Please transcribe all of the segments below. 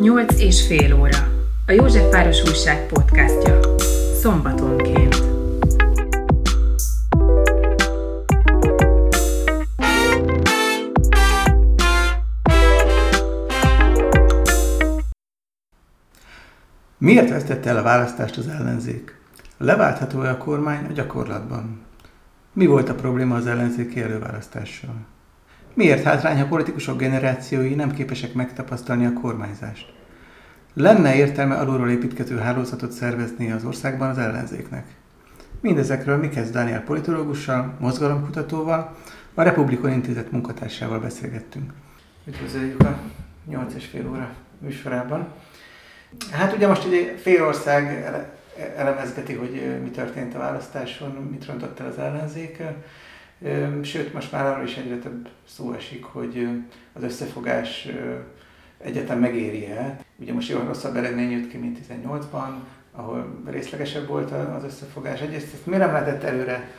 Nyolc és fél óra. A Józsefváros Újság podcastja. Szombatonként. Miért vesztette el a választást az ellenzék? Leváltható-e a kormány a gyakorlatban? Mi volt a probléma az ellenzéki előválasztással? Miért hátrány, ha politikusok generációi nem képesek megtapasztalni a kormányzást? Lenne értelme alulról építkező hálózatot szervezni az országban az ellenzéknek? Mindezekről Mikesz Dániel politológussal, mozgalomkutatóval, a Republikon Intézet munkatársával beszélgettünk. Üdvözöljük a 8 és fél óra műsorában. Hát ugye most ugye fél ország elemezgeti, hogy mi történt a választáson, mit rontott el az ellenzék. Sőt, most már arról is egyre több szó esik, hogy az összefogás egyetem megéri-e. Ugye most jóval rosszabb eredmény jött ki, mint 18-ban, ahol részlegesebb volt az összefogás. Egyrészt ezt miért nem lehetett előre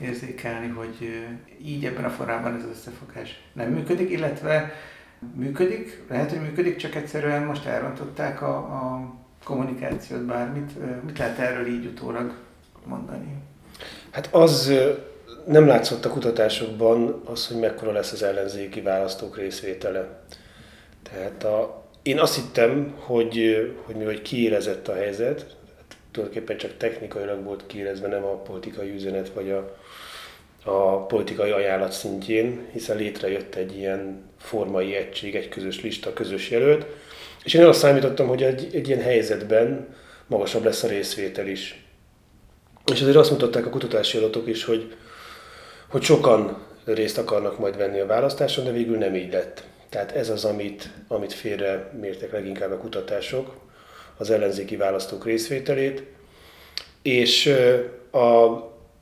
érzékelni, hogy így ebben a formában ez az összefogás nem működik, illetve működik, lehet, hogy működik, csak egyszerűen most elrontották a, a kommunikációt, bármit. Mit lehet erről így utólag mondani? Hát az nem látszott a kutatásokban az, hogy mekkora lesz az ellenzéki választók részvétele. Tehát a, én azt hittem, hogy, hogy mivel kiérezett a helyzet, hát tulajdonképpen csak technikailag volt kiérezve, nem a politikai üzenet vagy a, a politikai ajánlat szintjén, hiszen létrejött egy ilyen formai egység, egy közös lista, közös jelölt, és én azt számítottam, hogy egy, egy ilyen helyzetben magasabb lesz a részvétel is. És azért azt mutatták a kutatási adatok is, hogy, hogy sokan részt akarnak majd venni a választáson, de végül nem így lett. Tehát ez az, amit, amit félre mértek leginkább a kutatások, az ellenzéki választók részvételét. És a,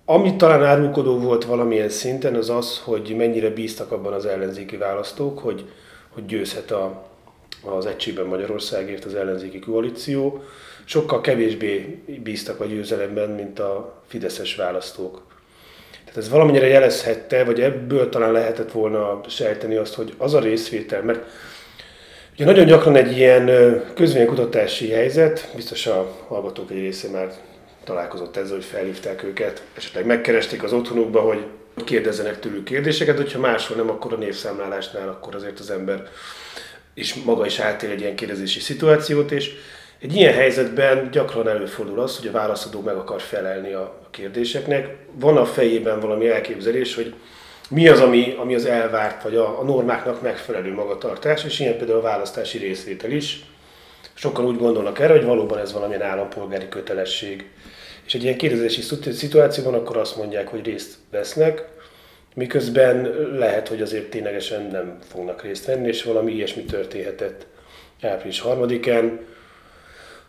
ami talán árulkodó volt valamilyen szinten, az az, hogy mennyire bíztak abban az ellenzéki választók, hogy, hogy győzhet a, az Egységben Magyarországért az ellenzéki koalíció. Sokkal kevésbé bíztak a győzelemben, mint a fideszes választók. Tehát ez valamennyire jelezhette, vagy ebből talán lehetett volna sejteni azt, hogy az a részvétel, mert ugye nagyon gyakran egy ilyen közvénykutatási helyzet, biztos a hallgatók egy része már találkozott ezzel, hogy felhívták őket, esetleg megkeresték az otthonukba, hogy kérdezzenek tőlük kérdéseket, hogyha máshol nem, akkor a névszámlálásnál, akkor azért az ember és maga is átél egy ilyen kérdezési szituációt, és egy ilyen helyzetben gyakran előfordul az, hogy a válaszadó meg akar felelni a kérdéseknek. Van a fejében valami elképzelés, hogy mi az, ami, ami az elvárt, vagy a, a normáknak megfelelő magatartás, és ilyen például a választási részvétel is. Sokan úgy gondolnak erre, hogy valóban ez valamilyen állampolgári kötelesség. És egy ilyen kérdezési szituációban akkor azt mondják, hogy részt vesznek, miközben lehet, hogy azért ténylegesen nem fognak részt venni, és valami ilyesmi történhetett április harmadikán.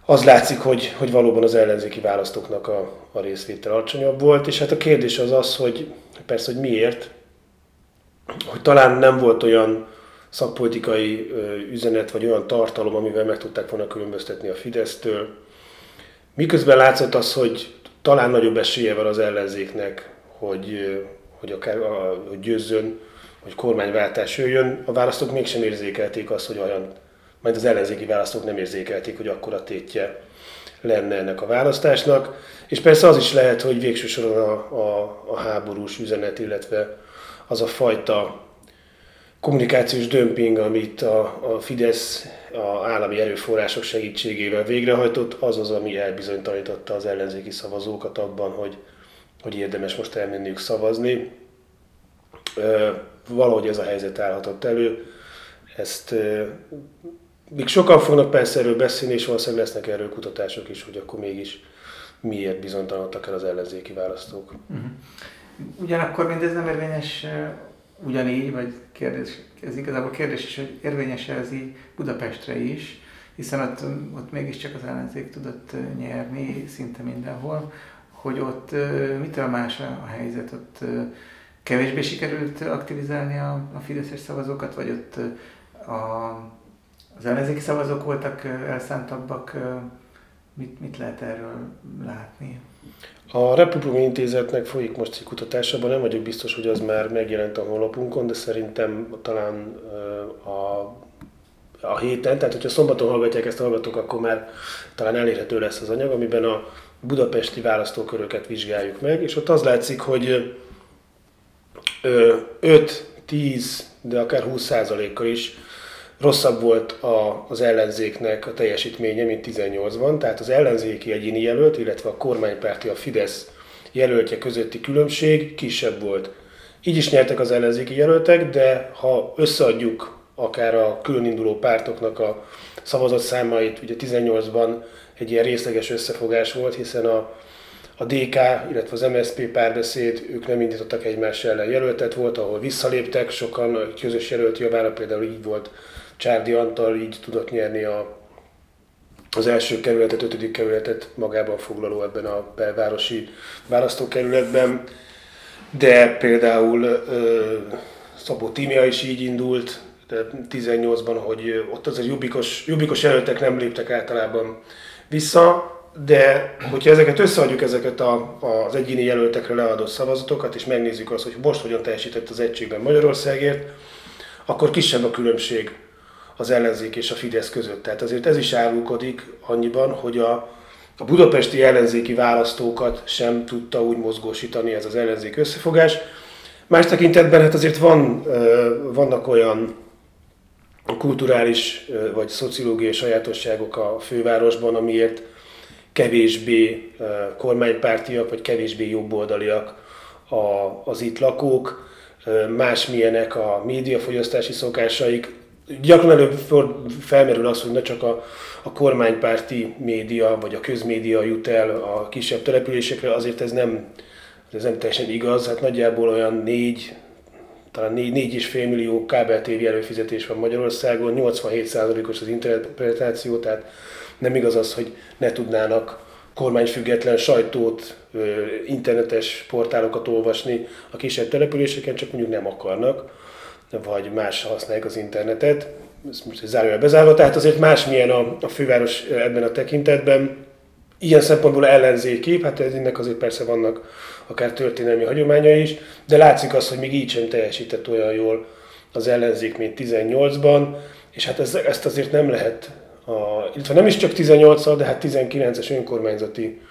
Az látszik, hogy, hogy valóban az ellenzéki választóknak a, a részvétel alacsonyabb volt, és hát a kérdés az az, hogy persze, hogy miért, hogy talán nem volt olyan szakpolitikai üzenet, vagy olyan tartalom, amivel meg tudták volna különböztetni a Fidesztől. Miközben látszott az, hogy talán nagyobb esélye van az ellenzéknek, hogy, hogy akár a, hogy győzzön, hogy kormányváltás jöjjön, a választók mégsem érzékelték azt, hogy olyan, majd az ellenzéki választók nem érzékelték, hogy akkora tétje lenne ennek a választásnak. És persze az is lehet, hogy végső soron a, a, a háborús üzenet, illetve az a fajta kommunikációs dömping, amit a, a Fidesz a állami erőforrások segítségével végrehajtott, az az, ami elbizonytalanította az ellenzéki szavazókat abban, hogy, hogy érdemes most elmenniük szavazni. Valahogy ez a helyzet állhatott elő. Ezt még sokan fognak persze erről beszélni, és valószínűleg lesznek erről kutatások is, hogy akkor mégis miért bizonytalanodtak el az ellenzéki választók. Uh-huh. Ugyanakkor mindez nem érvényes ugyanígy, vagy kérdés, ez igazából kérdés is, hogy érvényes ez így Budapestre is, hiszen ott, ott mégiscsak az ellenzék tudott nyerni szinte mindenhol hogy ott mitől más a helyzet, ott kevésbé sikerült aktivizálni a, a fideszes szavazókat, vagy ott a, az ellenzéki szavazók voltak elszántabbak, mit, mit lehet erről látni? A Republikai Intézetnek folyik most egy kutatásában, nem vagyok biztos, hogy az már megjelent a honlapunkon, de szerintem talán a a héten, tehát hogyha szombaton hallgatják ezt a hallgatók, akkor már talán elérhető lesz az anyag, amiben a budapesti választóköröket vizsgáljuk meg, és ott az látszik, hogy 5-10, de akár 20%-kal is rosszabb volt a, az ellenzéknek a teljesítménye, mint 18-ban, tehát az ellenzéki egyéni jelölt, illetve a kormánypárti, a Fidesz jelöltje közötti különbség kisebb volt. Így is nyertek az ellenzéki jelöltek, de ha összeadjuk akár a különinduló pártoknak a szavazatszámait, ugye 18-ban egy ilyen részleges összefogás volt, hiszen a, a DK, illetve az MSZP párbeszéd, ők nem indítottak egymás ellen jelöltet, volt, ahol visszaléptek, sokan a közös jelölt javára például így volt Csárdi Antal, így tudott nyerni a, az első kerületet, ötödik kerületet magában foglaló ebben a belvárosi választókerületben, de például ö, Szabó Tímia is így indult, 18-ban, hogy ott azért jobbikos, jobbikos jelöltek nem léptek általában vissza, de hogyha ezeket összeadjuk, ezeket a, az egyéni jelöltekre leadott szavazatokat, és megnézzük azt, hogy most hogyan teljesített az egységben Magyarországért, akkor kisebb a különbség az ellenzék és a Fidesz között. Tehát azért ez is árulkodik annyiban, hogy a, a budapesti ellenzéki választókat sem tudta úgy mozgósítani ez az ellenzék összefogás. Más tekintetben hát azért van, vannak olyan kulturális vagy szociológiai sajátosságok a fővárosban, amiért kevésbé kormánypártiak, vagy kevésbé jobboldaliak az itt lakók, másmilyenek a médiafogyasztási szokásaik. Gyakran előbb felmerül az, hogy ne csak a, a kormánypárti média, vagy a közmédia jut el a kisebb településekre, azért ez nem, ez nem teljesen igaz, hát nagyjából olyan négy, talán 4,5 millió kábel TV előfizetés van Magyarországon, 87%-os az interpretáció, tehát nem igaz az, hogy ne tudnának kormányfüggetlen sajtót, internetes portálokat olvasni a kisebb településeken, csak mondjuk nem akarnak, vagy más használják az internetet. Ez most egy zárójel bezárva, tehát azért másmilyen a, a főváros ebben a tekintetben. Ilyen szempontból ellenzéki, hát ennek azért persze vannak akár történelmi hagyományai is, de látszik az, hogy még így sem teljesített olyan jól az ellenzék, mint 18-ban, és hát ez, ezt azért nem lehet a, illetve nem is csak 18-al, de hát 19-es önkormányzati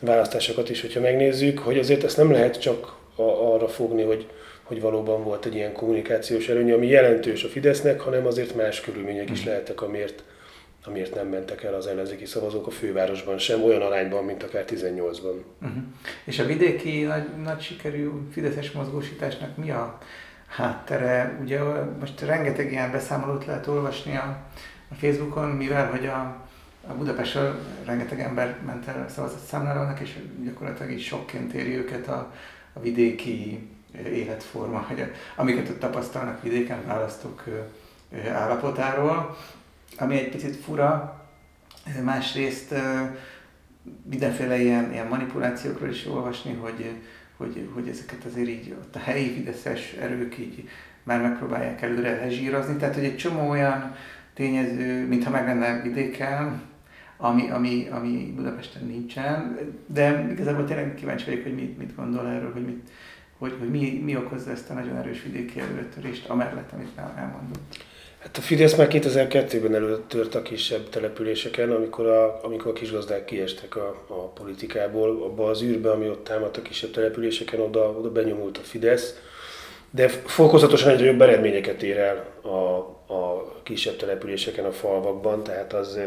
választásokat is, hogyha megnézzük, hogy azért ezt nem lehet csak a, arra fogni, hogy, hogy valóban volt egy ilyen kommunikációs előny, ami jelentős a Fidesznek, hanem azért más körülmények is mm. lehettek, amiért, amiért nem mentek el az ellenzéki szavazók a fővárosban sem, olyan arányban, mint akár 18-ban. Uh-huh. Mhm. És a vidéki nagy, nagy sikerű fideszes mozgósításnak mi a háttere? Ugye most rengeteg ilyen beszámolót lehet olvasni a, a Facebookon, mivel hogy a, a Budapestről rengeteg ember ment el szavazatszámlálónak, és gyakorlatilag így sokként éri őket a, a vidéki életforma, hogy amiket ott tapasztalnak vidéken választók állapotáról, ami egy picit fura, másrészt mindenféle ilyen, ilyen manipulációkról is olvasni, hogy, hogy, hogy ezeket azért így ott a helyi fideszes erők így már megpróbálják előre lezsírozni, tehát hogy egy csomó olyan tényező, mintha meg lenne vidéken, ami, ami, ami Budapesten nincsen, de igazából tényleg kíváncsi vagyok, hogy mit, mit gondol erről, hogy, mit, hogy, hogy mi, mi okozza ezt a nagyon erős vidéki előtörést, amellett, amit elmondott. Hát a Fidesz már 2002-ben előtört a kisebb településeken, amikor a, amikor a kisgazdák kiestek a, a politikából, abba az űrbe, ami ott támadt a kisebb településeken, oda, oda benyomult a Fidesz, de fokozatosan egyre jobb eredményeket ér el a, a kisebb településeken, a falvakban, tehát az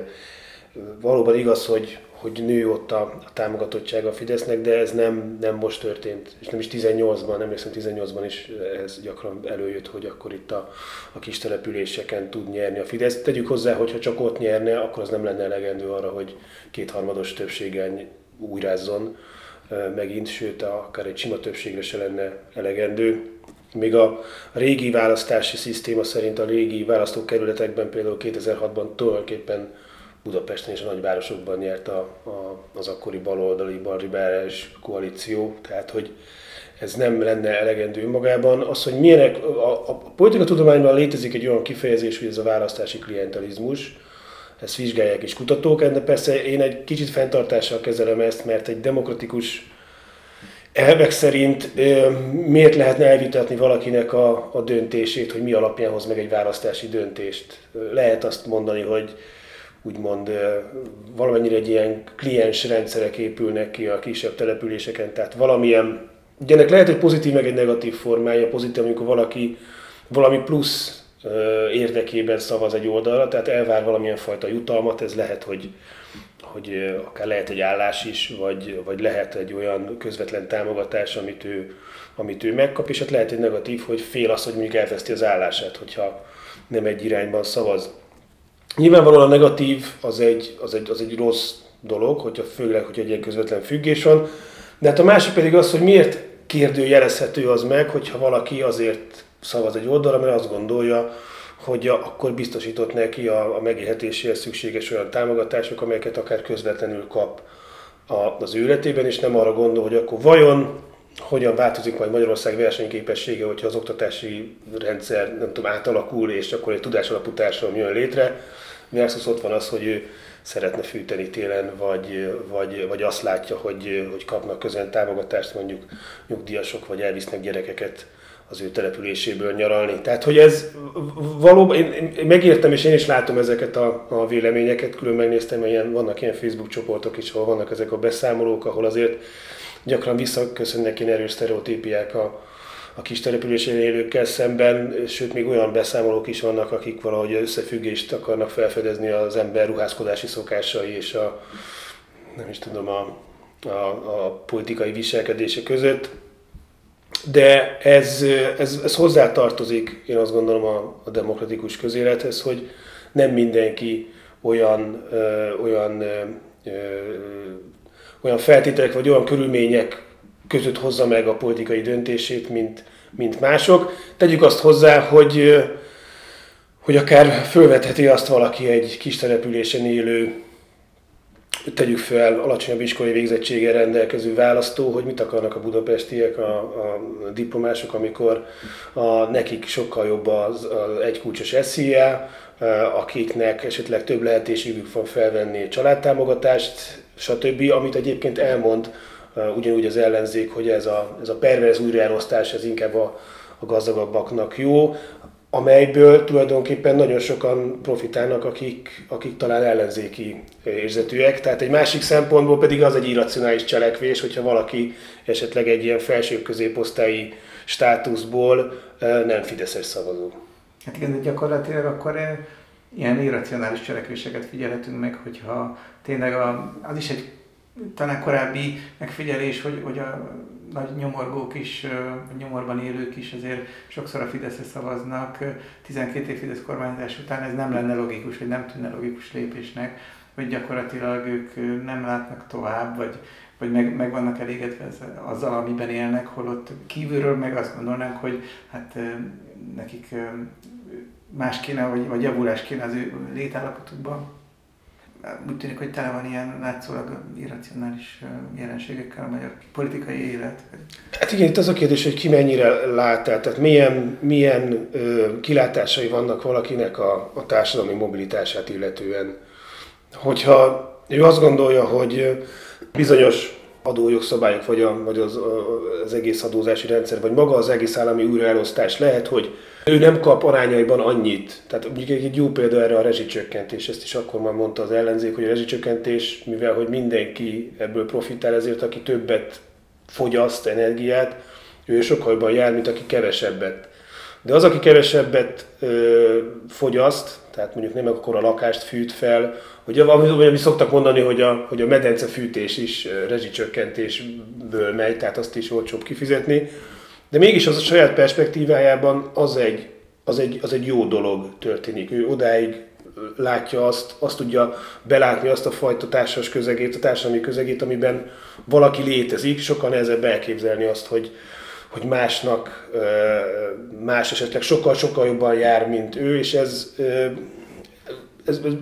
valóban igaz, hogy, hogy nő ott a, a támogatottsága a Fidesznek, de ez nem, nem most történt, és nem is 18-ban, nem hiszem 18-ban is ez gyakran előjött, hogy akkor itt a, a kis településeken tud nyerni a Fidesz. Tegyük hozzá, hogy ha csak ott nyerne, akkor az nem lenne elegendő arra, hogy kétharmados többséggel újrázzon megint, sőt, akár egy sima többségre se lenne elegendő. Még a régi választási szisztéma szerint a régi választókerületekben például 2006-ban tulajdonképpen Budapesten és a nagyvárosokban nyert a, a, az akkori baloldali balribáres koalíció, tehát hogy ez nem lenne elegendő magában. Az, hogy milyenek, a, a politikatudományban létezik egy olyan kifejezés, hogy ez a választási klientalizmus, ezt vizsgálják is kutatók, de persze én egy kicsit fenntartással kezelem ezt, mert egy demokratikus elvek szerint miért lehetne elvitatni valakinek a, a döntését, hogy mi alapján hoz meg egy választási döntést. Lehet azt mondani, hogy úgymond valamennyire egy ilyen kliens rendszerek épülnek ki a kisebb településeken, tehát valamilyen, ugye ennek lehet egy pozitív meg egy negatív formája, pozitív, amikor valaki valami plusz érdekében szavaz egy oldalra, tehát elvár valamilyen fajta jutalmat, ez lehet, hogy hogy akár lehet egy állás is, vagy, vagy lehet egy olyan közvetlen támogatás, amit ő, amit ő megkap, és hát lehet egy negatív, hogy fél az, hogy mondjuk elveszti az állását, hogyha nem egy irányban szavaz. Nyilvánvalóan a negatív az egy, az egy, az egy rossz dolog, hogyha főleg, hogy egy ilyen közvetlen függés van, de hát a másik pedig az, hogy miért kérdőjelezhető az meg, hogyha valaki azért szavaz egy oldalra, mert azt gondolja, hogy akkor biztosított neki a, a megélhetéséhez szükséges olyan támogatások, amelyeket akár közvetlenül kap a, az életében, és nem arra gondol, hogy akkor vajon hogyan változik majd Magyarország versenyképessége, hogyha az oktatási rendszer nem tudom, átalakul, és akkor egy tudásalapú társadalom jön létre, versus ott van az, hogy ő szeretne fűteni télen, vagy, vagy, vagy azt látja, hogy, hogy kapnak közön támogatást mondjuk nyugdíjasok, vagy elvisznek gyerekeket az ő településéből nyaralni. Tehát, hogy ez valóban, én, én megértem, és én is látom ezeket a, a véleményeket, külön megnéztem, ilyen, vannak ilyen Facebook csoportok is, ahol vannak ezek a beszámolók, ahol azért gyakran visszaköszönnek ilyen erős sztereotípiák a, a kis településen élőkkel szemben, sőt még olyan beszámolók is vannak, akik valahogy összefüggést akarnak felfedezni az ember ruházkodási szokásai és a, nem is tudom, a, a, a politikai viselkedése között. De ez, ez, ez hozzátartozik, én azt gondolom a, a demokratikus közélethez, hogy nem mindenki olyan, ö, olyan, ö, olyan feltételek vagy olyan körülmények között hozza meg a politikai döntését, mint, mint mások. Tegyük azt hozzá, hogy, hogy akár fölvetheti azt valaki egy kis településen élő tegyük fel alacsonyabb iskolai végzettséggel rendelkező választó, hogy mit akarnak a budapestiek, a, a diplomások, amikor a, nekik sokkal jobb az, az egykulcsos SZIA, akiknek esetleg több lehetőségük van felvenni családtámogatást, stb., amit egyébként elmond ugyanúgy az ellenzék, hogy ez a, ez a perverz újraelosztás ez inkább a, a gazdagabbaknak jó amelyből tulajdonképpen nagyon sokan profitálnak, akik, akik talán ellenzéki érzetűek. Tehát egy másik szempontból pedig az egy irracionális cselekvés, hogyha valaki esetleg egy ilyen felső középosztályi státuszból nem fideszes szavazó. Hát igen, de gyakorlatilag akkor ilyen irracionális cselekvéseket figyelhetünk meg, hogyha tényleg a, az is egy talán korábbi megfigyelés, hogy, hogy a nagy nyomorgók is, nyomorban élők is azért sokszor a Fideszre szavaznak. 12 év Fidesz kormányzás után ez nem lenne logikus, vagy nem tűnne logikus lépésnek, hogy gyakorlatilag ők nem látnak tovább, vagy, vagy meg, meg vannak elégedve azzal, amiben élnek, holott kívülről meg azt gondolnánk, hogy hát nekik más kéne, vagy, vagy javulás kéne az ő létállapotukban úgy tűnik, hogy tele van ilyen látszólag irracionális jelenségekkel a magyar politikai élet. Hát igen, itt az a kérdés, hogy ki mennyire lát el, tehát milyen, milyen ö, kilátásai vannak valakinek a, a társadalmi mobilitását illetően. Hogyha ő azt gondolja, hogy bizonyos adójogszabályok, vagy, a, vagy az, az egész adózási rendszer, vagy maga az egész állami újraelosztás lehet, hogy ő nem kap arányaiban annyit. Tehát mondjuk egy jó példa erre a rezsicsökkentés, ezt is akkor már mondta az ellenzék, hogy a rezsicsökkentés, mivel hogy mindenki ebből profitál, ezért aki többet fogyaszt energiát, ő sokkal jobban jár, mint aki kevesebbet. De az, aki kevesebbet ö, fogyaszt, tehát mondjuk nem akkor a lakást fűt fel, hogy amit, amit szoktak mondani, hogy a, hogy a medence fűtés is rezsicsökkentésből megy, tehát azt is olcsóbb kifizetni, de mégis az a saját perspektívájában az egy, az egy, az egy jó dolog történik. Ő odáig látja azt, azt tudja belátni azt a fajta társas közegét, a társadalmi közegét, amiben valaki létezik, sokkal nehezebb elképzelni azt, hogy, hogy másnak, más esetleg sokkal-sokkal jobban jár, mint ő, és ez, ez, ez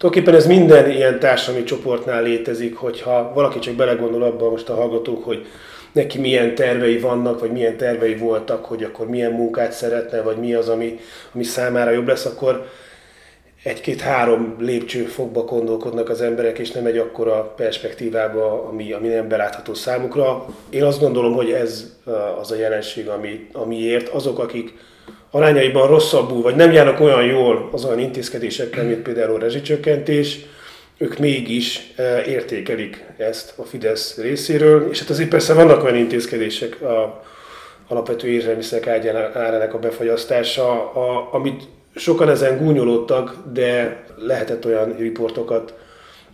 tulajdonképpen ez minden ilyen társadalmi csoportnál létezik, hogyha valaki csak belegondol abban most a hallgatók, hogy neki milyen tervei vannak, vagy milyen tervei voltak, hogy akkor milyen munkát szeretne, vagy mi az, ami, ami számára jobb lesz, akkor egy-két-három lépcsőfokba gondolkodnak az emberek, és nem egy akkora perspektívába, ami, ami nem belátható számukra. Én azt gondolom, hogy ez az a jelenség, ami, amiért azok, akik arányaiban rosszabbul, vagy nem járnak olyan jól az olyan intézkedésekkel, mint például a rezsicsökkentés, ők mégis értékelik ezt a Fidesz részéről, és hát azért persze vannak olyan intézkedések, a alapvető élelmiszerek árának a befagyasztása, a, amit sokan ezen gúnyolódtak, de lehetett olyan riportokat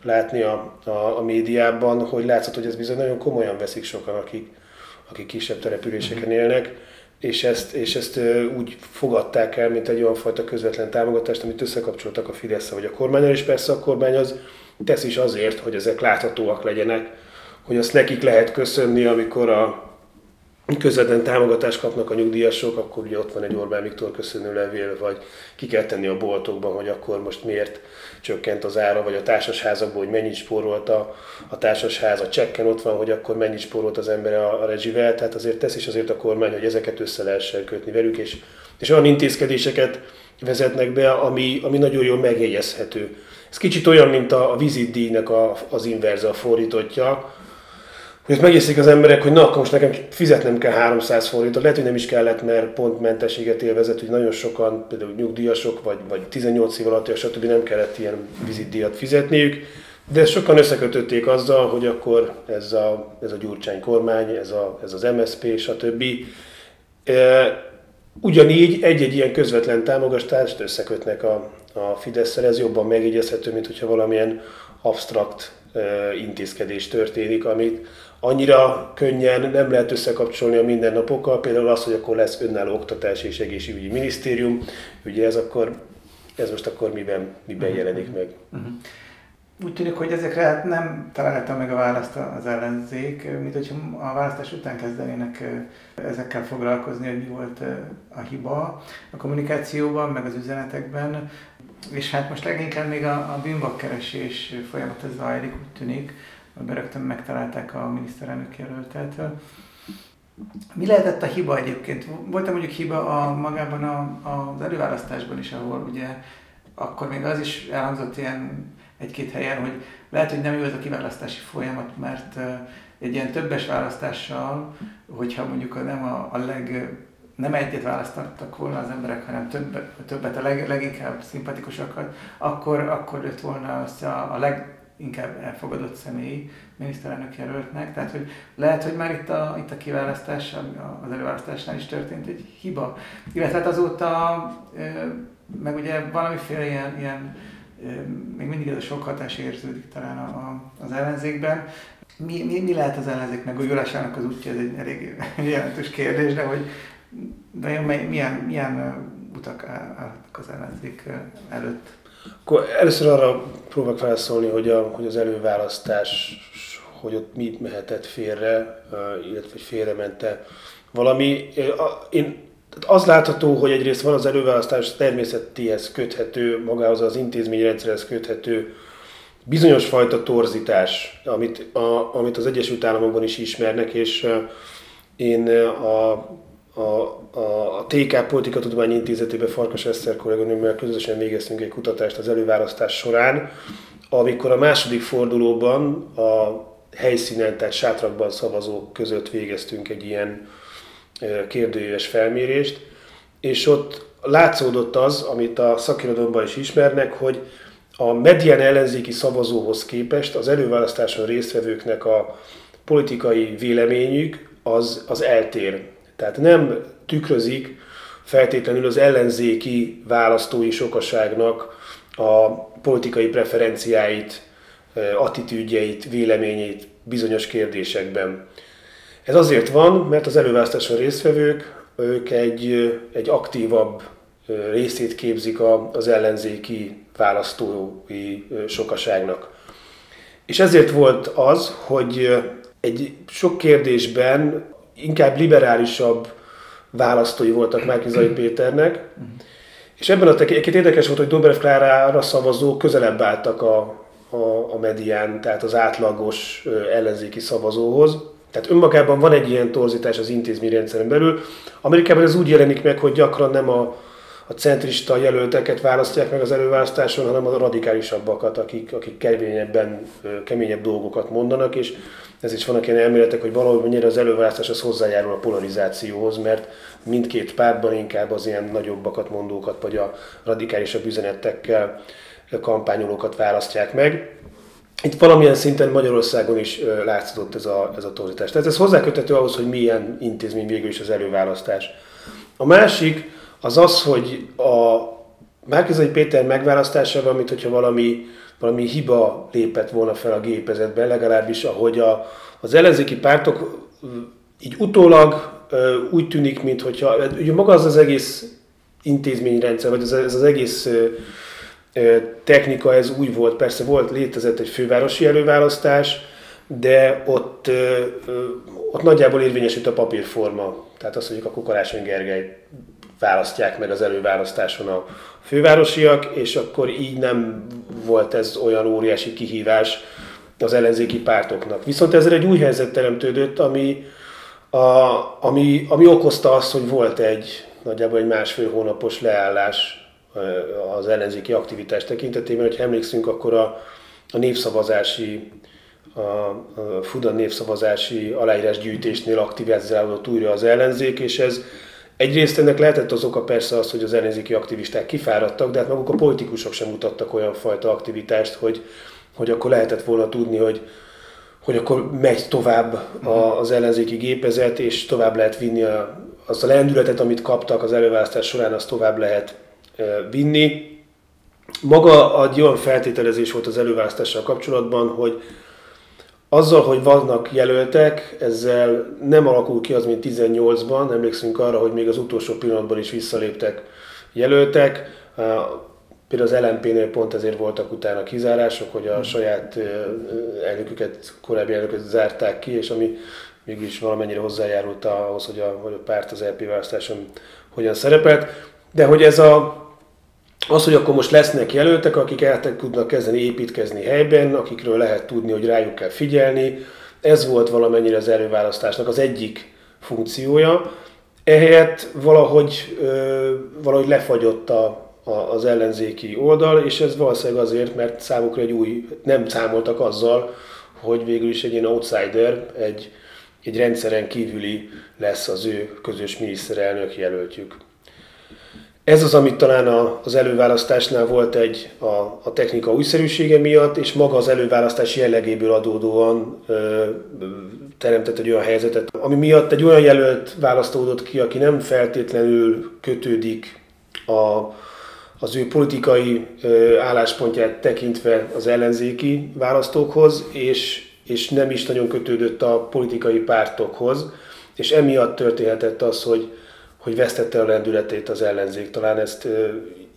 látni a, a, a médiában, hogy látszott, hogy ez bizony nagyon komolyan veszik sokan, akik, akik kisebb településeken élnek, és ezt, és ezt úgy fogadták el, mint egy olyan fajta közvetlen támogatást, amit összekapcsoltak a fidesz vagy a kormányal, és persze a kormány az tesz is azért, hogy ezek láthatóak legyenek, hogy azt nekik lehet köszönni, amikor a közvetlen támogatást kapnak a nyugdíjasok, akkor ugye ott van egy Orbán Viktor köszönő levél, vagy ki kell tenni a boltokban, hogy akkor most miért csökkent az ára, vagy a társasházakból, hogy mennyit spórolt a, a társasház, a csekken ott van, hogy akkor mennyit spórolt az ember a, a rezsivel, tehát azért tesz is azért a kormány, hogy ezeket össze lehessen kötni velük, és, és olyan intézkedéseket vezetnek be, ami, ami nagyon jól megjegyezhető. Ez kicsit olyan, mint a, a vizitdíjnak a, az inverze, a fordítottja, hogy megérzik az emberek, hogy na, akkor most nekem fizetnem kell 300 forintot, lehet, hogy nem is kellett, mert pont mentességet élvezett, hogy nagyon sokan, például nyugdíjasok, vagy, vagy 18 év alatt, stb. nem kellett ilyen vizitdíjat fizetniük, de sokan összekötötték azzal, hogy akkor ez a, ez a Gyurcsány kormány, ez, a, ez az MSP, stb. E, ugyanígy egy-egy ilyen közvetlen támogatást összekötnek a, a fidesz ez jobban megjegyezhető, mint hogyha valamilyen absztrakt e, intézkedés történik, amit, annyira könnyen nem lehet összekapcsolni a mindennapokkal, például az, hogy akkor lesz önálló oktatás és egészségügyi minisztérium, ugye ez akkor, ez most akkor miben, miben mhm. jelenik meg. Uh-huh. Úgy tűnik, hogy ezekre hát nem találta meg a választ az ellenzék, mint hogyha a választás után kezdenének ezekkel foglalkozni, hogy mi volt a hiba a kommunikációban, meg az üzenetekben. És hát most leginkább még a, a bűnbakkeresés folyamata zajlik, úgy tűnik, rögtön megtalálták a miniszterelnök jelöltet. Mi lehetett a hiba egyébként? Volt mondjuk hiba a, magában a, az előválasztásban is, ahol ugye akkor még az is elhangzott ilyen egy-két helyen, hogy lehet, hogy nem jó ez a kiválasztási folyamat, mert egy ilyen többes választással, hogyha mondjuk nem a, a leg, nem egyet választottak volna az emberek, hanem többet, többet a leg, leginkább szimpatikusakat, akkor, akkor jött volna össze a, a leg, inkább elfogadott személy miniszterelnök jelöltnek. Tehát, hogy lehet, hogy már itt a, itt a kiválasztás, az előválasztásnál is történt egy hiba. Illetve hát azóta, meg ugye valamiféle ilyen, ilyen még mindig ez a sok hatás érződik talán a, az ellenzékben. Mi, mi, mi lehet az ellenzék megújulásának az útja, ez egy elég jelentős kérdés, de hogy de milyen, milyen utak állnak az ellenzék előtt? Akkor először arra próbálok felszólni, hogy, a, hogy az előválasztás, hogy ott mi mehetett félre, illetve félremente valami. Én, az látható, hogy egyrészt van az előválasztás természetéhez köthető, magához az intézményrendszerhez köthető bizonyos fajta torzítás, amit, a, amit az Egyesült Államokban is ismernek, és én a a, a, a TK Politika Tudományi Intézetében Farkas Eszter kolléganőmmel közösen végeztünk egy kutatást az előválasztás során, amikor a második fordulóban a helyszínen, tehát sátrakban szavazók között végeztünk egy ilyen kérdőjéves felmérést, és ott látszódott az, amit a szakirodalomban is ismernek, hogy a medián ellenzéki szavazóhoz képest az előválasztáson résztvevőknek a politikai véleményük az, az eltér tehát nem tükrözik feltétlenül az ellenzéki választói sokaságnak a politikai preferenciáit, attitűdjeit, véleményét bizonyos kérdésekben. Ez azért van, mert az előválasztáson résztvevők, ők egy, egy aktívabb részét képzik az ellenzéki választói sokaságnak. És ezért volt az, hogy egy sok kérdésben inkább liberálisabb választói voltak Márkizai Péternek, és ebben a tekintetben érdekes volt, hogy Dobrev Klárára szavazók közelebb álltak a, a, a medián, tehát az átlagos ellenzéki szavazóhoz. Tehát önmagában van egy ilyen torzítás az intézményrendszeren belül. Amerikában ez úgy jelenik meg, hogy gyakran nem a, a centrista jelölteket választják meg az előválasztáson, hanem a radikálisabbakat, akik, akik keményebben, keményebb dolgokat mondanak, és ez is vannak ilyen elméletek, hogy valahogy mennyire az előválasztás az hozzájárul a polarizációhoz, mert mindkét pártban inkább az ilyen nagyobbakat mondókat, vagy a radikálisabb üzenetekkel kampányolókat választják meg. Itt valamilyen szinten Magyarországon is látszott ez a, ez a torzítás. Tehát ez hozzákötető ahhoz, hogy milyen intézmény végül is az előválasztás. A másik az az, hogy a Márkizai Péter megválasztásával, mint hogyha valami, valami hiba lépett volna fel a gépezetben, legalábbis ahogy a, az ellenzéki pártok így utólag úgy tűnik, mint hogyha, ugye maga az az egész intézményrendszer, vagy ez, ez az egész technika, ez úgy volt, persze volt, létezett egy fővárosi előválasztás, de ott, ott nagyjából érvényesült a papírforma. Tehát az, hogy akkor Karácsony Gergely választják meg az előválasztáson a fővárosiak, és akkor így nem volt ez olyan óriási kihívás az ellenzéki pártoknak. Viszont ezzel egy új helyzet teremtődött, ami, a, ami, ami okozta azt, hogy volt egy nagyjából egy másfél hónapos leállás az ellenzéki aktivitás tekintetében. Hogyha emlékszünk, akkor a, a népszavazási a, a Fudan népszavazási aláírásgyűjtésnél aktivizálódott újra az ellenzék, és ez egyrészt ennek lehetett az oka persze az, hogy az ellenzéki aktivisták kifáradtak, de hát maguk a politikusok sem mutattak olyan fajta aktivitást, hogy, hogy akkor lehetett volna tudni, hogy, hogy akkor megy tovább a, az ellenzéki gépezet, és tovább lehet vinni a, azt a lendületet, amit kaptak az előválasztás során, azt tovább lehet vinni. Maga egy olyan feltételezés volt az előválasztással kapcsolatban, hogy azzal, hogy vannak jelöltek, ezzel nem alakul ki az, mint 18-ban. Emlékszünk arra, hogy még az utolsó pillanatban is visszaléptek jelöltek. Például az LNP-nél pont ezért voltak utána kizárások, hogy a saját elnöküket, korábbi elnököt zárták ki, és ami mégis valamennyire hozzájárult ahhoz, hogy a, hogy a párt az LP választáson hogyan szerepelt. De hogy ez a az, hogy akkor most lesznek jelöltek, akik el tudnak kezdeni építkezni helyben, akikről lehet tudni, hogy rájuk kell figyelni, ez volt valamennyire az előválasztásnak az egyik funkciója. Ehelyett valahogy, valahogy lefagyott a, a, az ellenzéki oldal, és ez valószínűleg azért, mert számukra egy új, nem számoltak azzal, hogy végül is egy ilyen outsider, egy, egy rendszeren kívüli lesz az ő közös miniszterelnök jelöltjük. Ez az, amit talán az előválasztásnál volt egy a, a technika újszerűsége miatt, és maga az előválasztás jellegéből adódóan ö, teremtett egy olyan helyzetet, ami miatt egy olyan jelölt választódott ki, aki nem feltétlenül kötődik a, az ő politikai ö, álláspontját tekintve az ellenzéki választókhoz, és, és nem is nagyon kötődött a politikai pártokhoz, és emiatt történhetett az, hogy hogy vesztette a lendületét az ellenzék. Talán ezt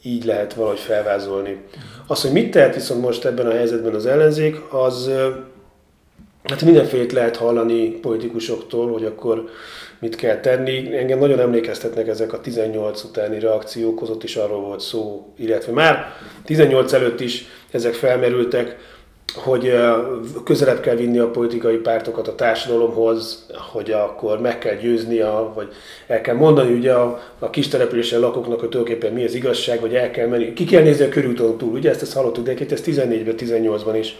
így lehet valahogy felvázolni. Az, hogy mit tehet viszont most ebben a helyzetben az ellenzék, az hát mindenfélét lehet hallani politikusoktól, hogy akkor mit kell tenni. Engem nagyon emlékeztetnek ezek a 18 utáni reakciók, ott is arról volt szó, illetve már 18 előtt is ezek felmerültek, hogy közelebb kell vinni a politikai pártokat a társadalomhoz, hogy akkor meg kell győzni, a, vagy el kell mondani ugye a, a kis településen lakóknak, hogy tulajdonképpen mi az igazság, vagy el kell menni. Ki kell nézni a körúton túl, ugye ezt, ezt hallottuk, de ez 14-ben, 18-ban is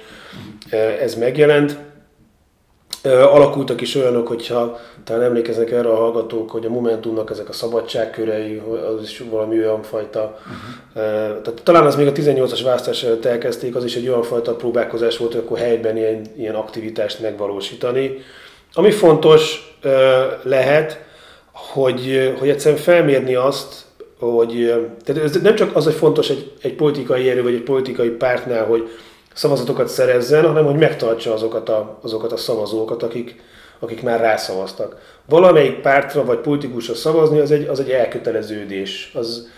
ez megjelent alakultak is olyanok, hogyha talán emlékeznek erre a hallgatók, hogy a Momentumnak ezek a szabadságkörei, az is valami olyan fajta, uh-huh. tehát talán az még a 18-as választás előtt elkezdték, az is egy olyan fajta próbálkozás volt, hogy akkor helyben ilyen, ilyen aktivitást megvalósítani. Ami fontos lehet, hogy, hogy egyszerűen felmérni azt, hogy tehát ez nem csak az, hogy fontos egy, egy politikai erő vagy egy politikai pártnál, hogy szavazatokat szerezzen, hanem hogy megtartsa azokat a, azokat a szavazókat, akik, akik már rászavaztak. Valamelyik pártra vagy politikusra szavazni, az egy, az egy elköteleződés. Az,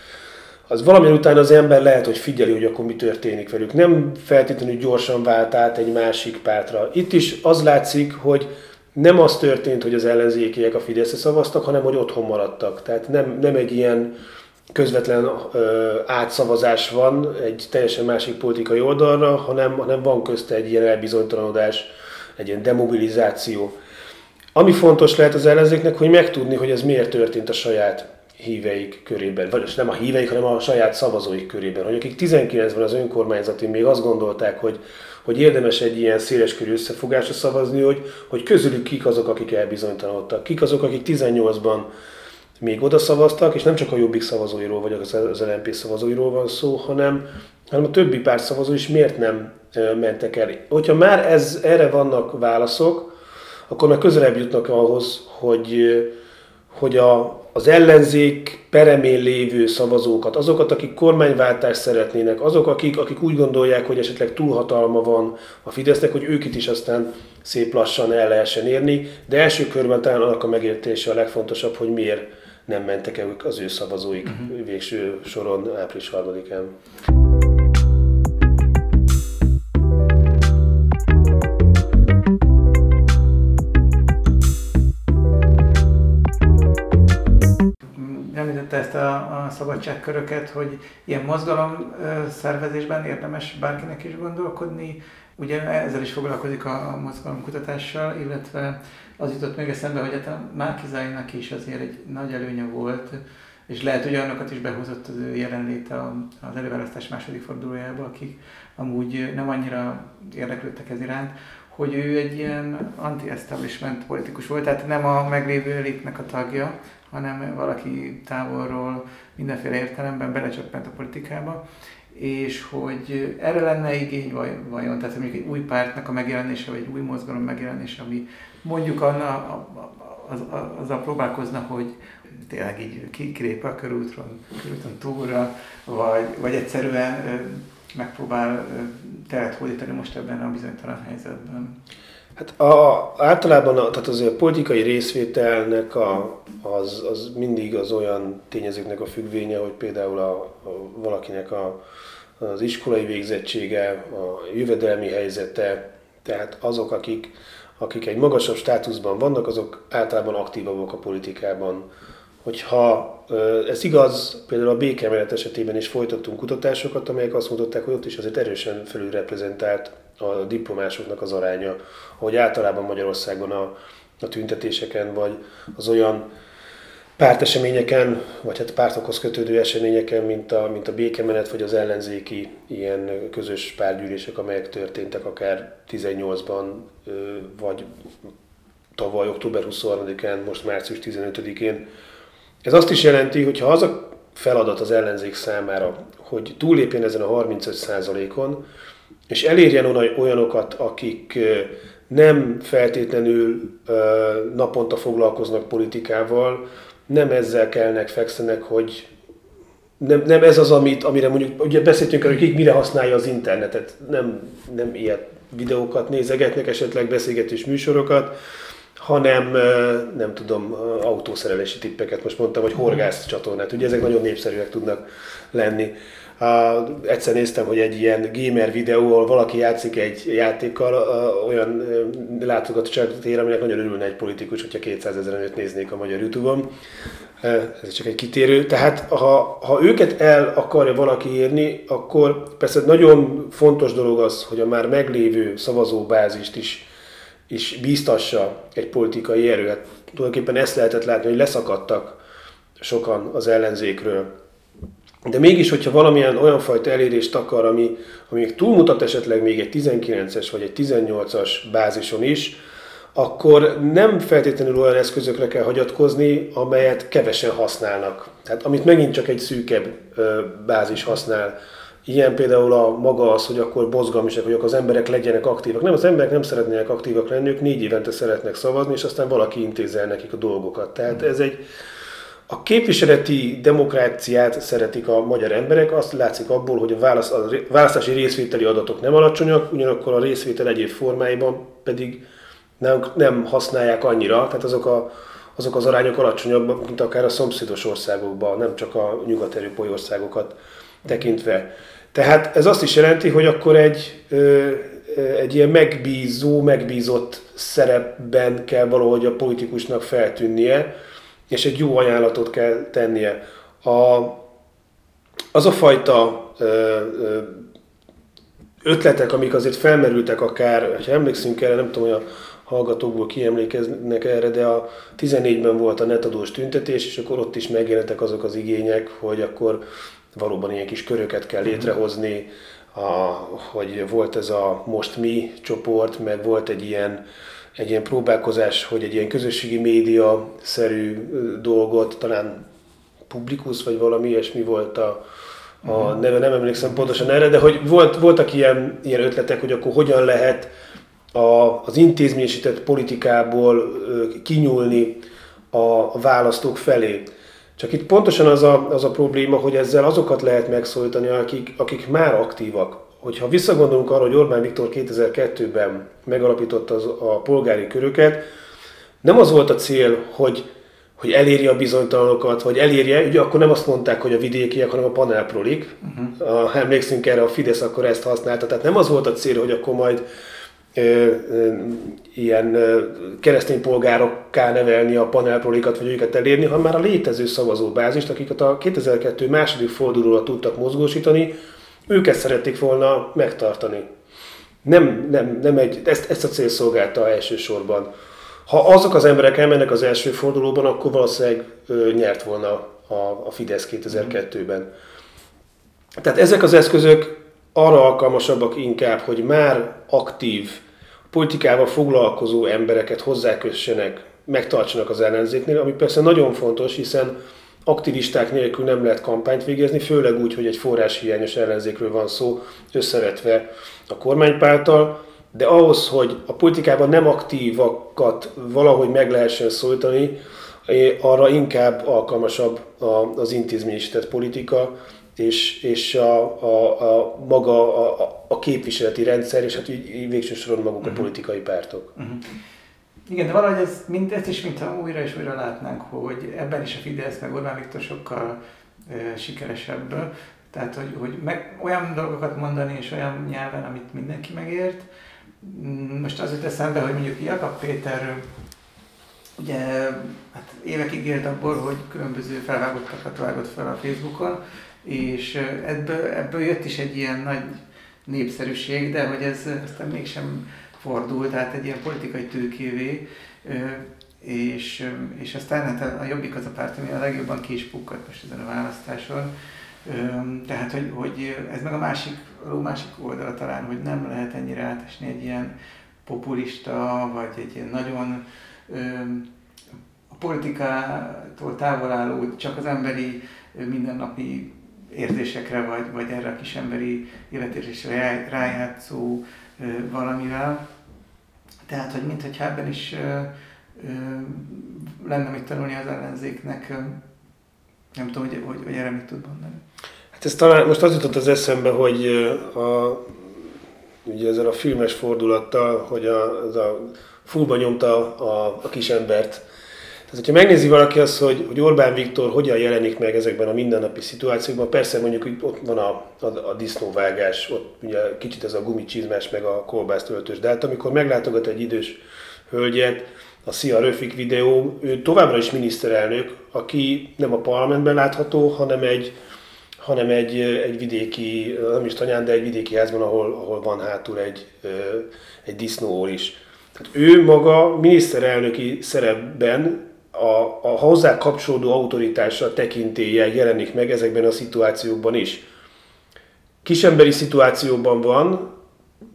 az valamilyen után az ember lehet, hogy figyeli, hogy akkor mi történik velük. Nem feltétlenül gyorsan vált át egy másik pártra. Itt is az látszik, hogy nem az történt, hogy az ellenzékiek a Fideszre szavaztak, hanem hogy otthon maradtak. Tehát nem, nem egy ilyen közvetlen ö, átszavazás van egy teljesen másik politikai oldalra, hanem, hanem van közte egy ilyen elbizonytalanodás, egy ilyen demobilizáció. Ami fontos lehet az ellenzéknek, hogy megtudni, hogy ez miért történt a saját híveik körében, vagy nem a híveik, hanem a saját szavazóik körében, hogy akik 19-ben az önkormányzati még azt gondolták, hogy, hogy érdemes egy ilyen széleskörű összefogásra szavazni, hogy, hogy közülük kik azok, akik elbizonytalanodtak, kik azok, akik 18-ban még oda szavaztak, és nem csak a Jobbik szavazóiról vagy az, LNP szavazóiról van szó, hanem, hanem a többi párt szavazó is miért nem mentek el. Hogyha már ez, erre vannak válaszok, akkor már közelebb jutnak ahhoz, hogy, hogy a, az ellenzék peremén lévő szavazókat, azokat, akik kormányváltást szeretnének, azok, akik, akik úgy gondolják, hogy esetleg túlhatalma van a Fidesznek, hogy ők itt is aztán szép lassan el lehessen érni, de első körben talán annak a megértése a legfontosabb, hogy miért nem mentek el az ő szavazóik uh-huh. végső soron április 3-án. említette ezt a, a szabadságköröket, hogy ilyen mozgalom szervezésben érdemes bárkinek is gondolkodni. Ugye ezzel is foglalkozik a, mozgalomkutatással, illetve az jutott még eszembe, hogy hát a Márkizainak is azért egy nagy előnye volt, és lehet, hogy olyanokat is behozott az ő jelenléte az előválasztás második fordulójába, akik amúgy nem annyira érdeklődtek ez iránt, hogy ő egy ilyen anti-establishment politikus volt, tehát nem a meglévő elitnek a tagja, hanem valaki távolról mindenféle értelemben belecsöppent a politikába, és hogy erre lenne igény vajon, tehát mondjuk egy új pártnak a megjelenése, vagy egy új mozgalom megjelenése, ami mondjuk anna, az, az, a próbálkozna, hogy tényleg így kilép a körútron, körúton túlra, vagy, vagy egyszerűen megpróbál teret hódítani most ebben a bizonytalan helyzetben. Hát a, általában a, tehát azért a politikai részvételnek a, az, az mindig az olyan tényezőknek a függvénye, hogy például a, a valakinek a, az iskolai végzettsége, a jövedelmi helyzete, tehát azok, akik, akik egy magasabb státuszban vannak, azok általában aktívabbak a politikában. Hogyha ez igaz, például a békemenet esetében is folytattunk kutatásokat, amelyek azt mutatták, hogy ott is azért erősen felülreprezentált a diplomásoknak az aránya, hogy általában Magyarországon a, a tüntetéseken, vagy az olyan párteseményeken, vagy hát pártokhoz kötődő eseményeken, mint a, mint a békemenet, vagy az ellenzéki ilyen közös párgyűlések, amelyek történtek akár 18-ban, vagy tavaly október 23-án, most március 15-én. Ez azt is jelenti, hogy ha az a feladat az ellenzék számára, hogy túlépjen ezen a 35%-on, és elérjen olyanokat, akik nem feltétlenül naponta foglalkoznak politikával, nem ezzel kellnek, fekszenek, hogy nem, nem ez az, amit, amire mondjuk, ugye beszéltünk hogy kik mire használja az internetet, nem, nem ilyet videókat nézegetnek, esetleg beszélgetés műsorokat, hanem nem tudom, autószerelési tippeket. Most mondtam, vagy horgász csatornát, ugye ezek nagyon népszerűek tudnak lenni. Uh, egyszer néztem, hogy egy ilyen gamer videó, ahol valaki játszik egy játékkal, uh, olyan uh, látogatottságot ér, aminek nagyon örülne egy politikus, hogyha 200 ezeren őt néznék a magyar Youtube-on. Uh, ez csak egy kitérő. Tehát ha, ha őket el akarja valaki érni, akkor persze nagyon fontos dolog az, hogy a már meglévő szavazóbázist is, is bíztassa egy politikai erő. Hát tulajdonképpen ezt lehetett látni, hogy leszakadtak sokan az ellenzékről de mégis, hogyha valamilyen olyan fajta elérést akar, ami, ami még túlmutat esetleg még egy 19-es vagy egy 18-as bázison is, akkor nem feltétlenül olyan eszközökre kell hagyatkozni, amelyet kevesen használnak. Tehát amit megint csak egy szűkebb bázis használ. Ilyen például a maga az, hogy akkor bozgalmisak, hogy az emberek legyenek aktívak. Nem, az emberek nem szeretnének aktívak lenni, ők négy évente szeretnek szavazni, és aztán valaki intézel nekik a dolgokat. Tehát ez egy, a képviseleti demokráciát szeretik a magyar emberek, azt látszik abból, hogy a, válasz, a választási részvételi adatok nem alacsonyak, ugyanakkor a részvétel egyéb formáiban pedig nem, nem használják annyira, tehát azok, a, azok az arányok alacsonyabbak, mint akár a szomszédos országokban, nem csak a nyugat-európai országokat tekintve. Tehát ez azt is jelenti, hogy akkor egy, egy ilyen megbízó, megbízott szerepben kell valahogy a politikusnak feltűnnie, és egy jó ajánlatot kell tennie. A, az a fajta ö, ö, ötletek, amik azért felmerültek akár, ha emlékszünk erre, nem tudom, hogy a hallgatókból kiemlékeznek erre, de a 14-ben volt a netadós tüntetés, és akkor ott is megjelentek azok az igények, hogy akkor valóban ilyen kis köröket kell létrehozni, a, hogy volt ez a Most Mi csoport, meg volt egy ilyen, egy ilyen próbálkozás, hogy egy ilyen közösségi média-szerű dolgot, talán Publikus vagy valami ilyesmi volt a, a neve, nem emlékszem pontosan erre, de hogy volt, voltak ilyen, ilyen ötletek, hogy akkor hogyan lehet a, az intézményesített politikából kinyúlni a választók felé. Csak itt pontosan az a, az a probléma, hogy ezzel azokat lehet megszólítani, akik, akik már aktívak. Hogyha visszagondolunk arra, hogy Orbán Viktor 2002-ben megalapította az, a polgári köröket, nem az volt a cél, hogy, hogy elérje a bizonytalanokat, vagy elérje, ugye akkor nem azt mondták, hogy a vidékiek, hanem a panelprolik. Uh-huh. A, emlékszünk erre, a Fidesz akkor ezt használta. Tehát nem az volt a cél, hogy akkor majd ilyen keresztény polgárokká nevelni a panelprolikat, vagy őket elérni, hanem már a létező szavazóbázist, akiket a 2002 második fordulóra tudtak mozgósítani, őket szerették volna megtartani. Nem, nem, nem egy, ezt, ezt a cél szolgálta elsősorban. Ha azok az emberek elmennek az első fordulóban, akkor valószínűleg ö, nyert volna a, a Fidesz 2002-ben. Tehát ezek az eszközök arra alkalmasabbak inkább, hogy már aktív, politikával foglalkozó embereket hozzákössenek, megtartsanak az ellenzéknél, ami persze nagyon fontos, hiszen aktivisták nélkül nem lehet kampányt végezni, főleg úgy, hogy egy forráshiányos ellenzékről van szó, összevetve a kormánypárttal, de ahhoz, hogy a politikában nem aktívakat valahogy meg lehessen szólítani, arra inkább alkalmasabb az intézményesített politika, és, és a, a, a maga a, a képviseleti rendszer, és hát így, így végső soron maguk a politikai pártok. Uh-huh. Igen, de valahogy ez, mind, ezt is mintha újra és újra látnánk, hogy ebben is a Fidesz meg Orbán Viktor sokkal e, sikeresebb. Tehát, hogy, hogy meg, olyan dolgokat mondani és olyan nyelven, amit mindenki megért. Most az jut eszembe, hogy mondjuk Jakab Péter ugye hát évekig élt abból, hogy különböző felvágottakat vágott fel a Facebookon, és ebből, ebből jött is egy ilyen nagy népszerűség, de hogy ez aztán mégsem fordult, tehát egy ilyen politikai tőkévé, és, és aztán hát a Jobbik az a párt, ami a legjobban ki is pukkadt most ezen a választáson. Tehát, hogy, hogy ez meg a másik, a másik oldala talán, hogy nem lehet ennyire átesni egy ilyen populista, vagy egy ilyen nagyon a politikától távol álló, csak az emberi mindennapi érzésekre, vagy, vagy erre a kis emberi életérzésre rájátszó valamivel. Tehát, hogy mintha ebben is lenne mit tanulni az ellenzéknek, nem tudom, hogy, hogy, hogy erre mit tud mondani. Hát ez talán most az jutott az eszembe, hogy a, ugye ezzel a filmes fordulattal, hogy a, az a fullba nyomta a, a kis embert tehát, hogyha megnézi valaki azt, hogy, hogy Orbán Viktor hogyan jelenik meg ezekben a mindennapi szituációkban, persze mondjuk hogy ott van a, a, a disznóvágás, ott ugye kicsit ez a gumicsizmás, meg a kolbásztöltős, de hát amikor meglátogat egy idős hölgyet, a Szia Röfik videó, ő továbbra is miniszterelnök, aki nem a parlamentben látható, hanem egy, hanem egy, egy vidéki, nem is tanyán, de egy vidéki házban, ahol, ahol van hátul egy, egy disznó is. Tehát ő maga miniszterelnöki szerepben a, a hozzá kapcsolódó autoritása tekintélye jelenik meg ezekben a szituációkban is. Kisemberi szituációban van,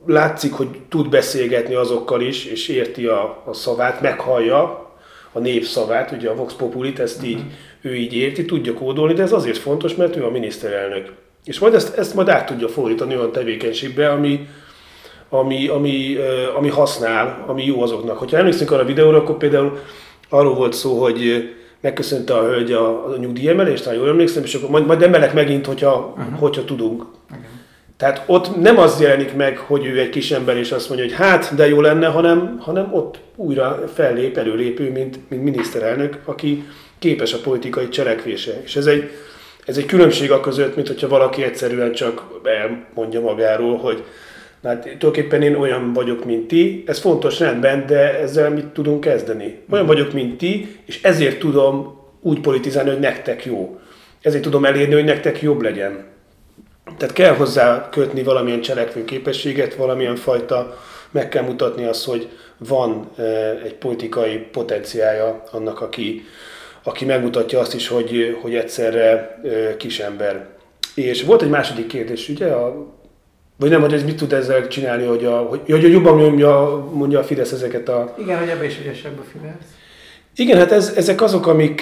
látszik, hogy tud beszélgetni azokkal is, és érti a, a szavát, meghallja a nép szavát, ugye a Vox Populit, ezt így, ő így érti, tudja kódolni, de ez azért fontos, mert ő a miniszterelnök. És majd ezt, ezt majd át tudja fordítani olyan tevékenységbe, ami, ami, ami, ami használ, ami jó azoknak. Hogyha emlékszünk arra a videóra, akkor például arról volt szó, hogy megköszönte a hölgy a, a nyugdíjemelést, ha jól emlékszem, és akkor majd, majd emelek megint, hogyha, uh-huh. hogyha tudunk. Okay. Tehát ott nem az jelenik meg, hogy ő egy kis ember, és azt mondja, hogy hát, de jó lenne, hanem, hanem ott újra fellép, előlépő, mint, mint miniszterelnök, aki képes a politikai cselekvése. És ez egy, ez egy különbség a között, mint hogyha valaki egyszerűen csak elmondja magáról, hogy Hát tulajdonképpen én olyan vagyok, mint ti, ez fontos rendben, de ezzel mit tudunk kezdeni? Olyan mhm. vagyok, mint ti, és ezért tudom úgy politizálni, hogy nektek jó. Ezért tudom elérni, hogy nektek jobb legyen. Tehát kell hozzá kötni valamilyen cselekvő képességet, valamilyen fajta, meg kell mutatni azt, hogy van egy politikai potenciája annak, aki, aki megmutatja azt is, hogy, hogy egyszerre kisember. És volt egy második kérdés, ugye, a, vagy nem, hogy ez mit tud ezzel csinálni, hogy, a, hogy, hogy jobban mondja, mondja a Fidesz ezeket a... Igen, hogy ebbe is ügyesebb a Fidesz. Igen, hát ez, ezek azok, amik,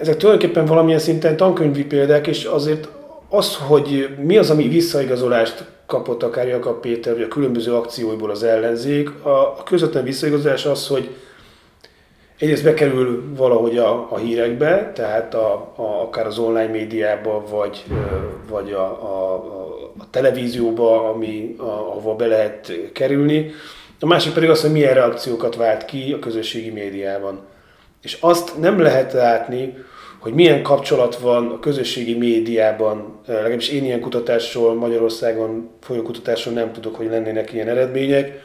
ezek tulajdonképpen valamilyen szinten tankönyvi példák, és azért az, hogy mi az, ami visszaigazolást kapott akár Jakab Péter, vagy a különböző akcióiból az ellenzék, a, a közvetlen visszaigazolás az, hogy egyrészt bekerül valahogy a, a hírekbe, tehát a, a, akár az online médiába, vagy, vagy a, a, a televízióba, ami, a, ahova be lehet kerülni. A másik pedig az, hogy milyen reakciókat vált ki a közösségi médiában. És azt nem lehet látni, hogy milyen kapcsolat van a közösségi médiában, legalábbis én ilyen kutatásról, Magyarországon folyó kutatásról nem tudok, hogy lennének ilyen eredmények,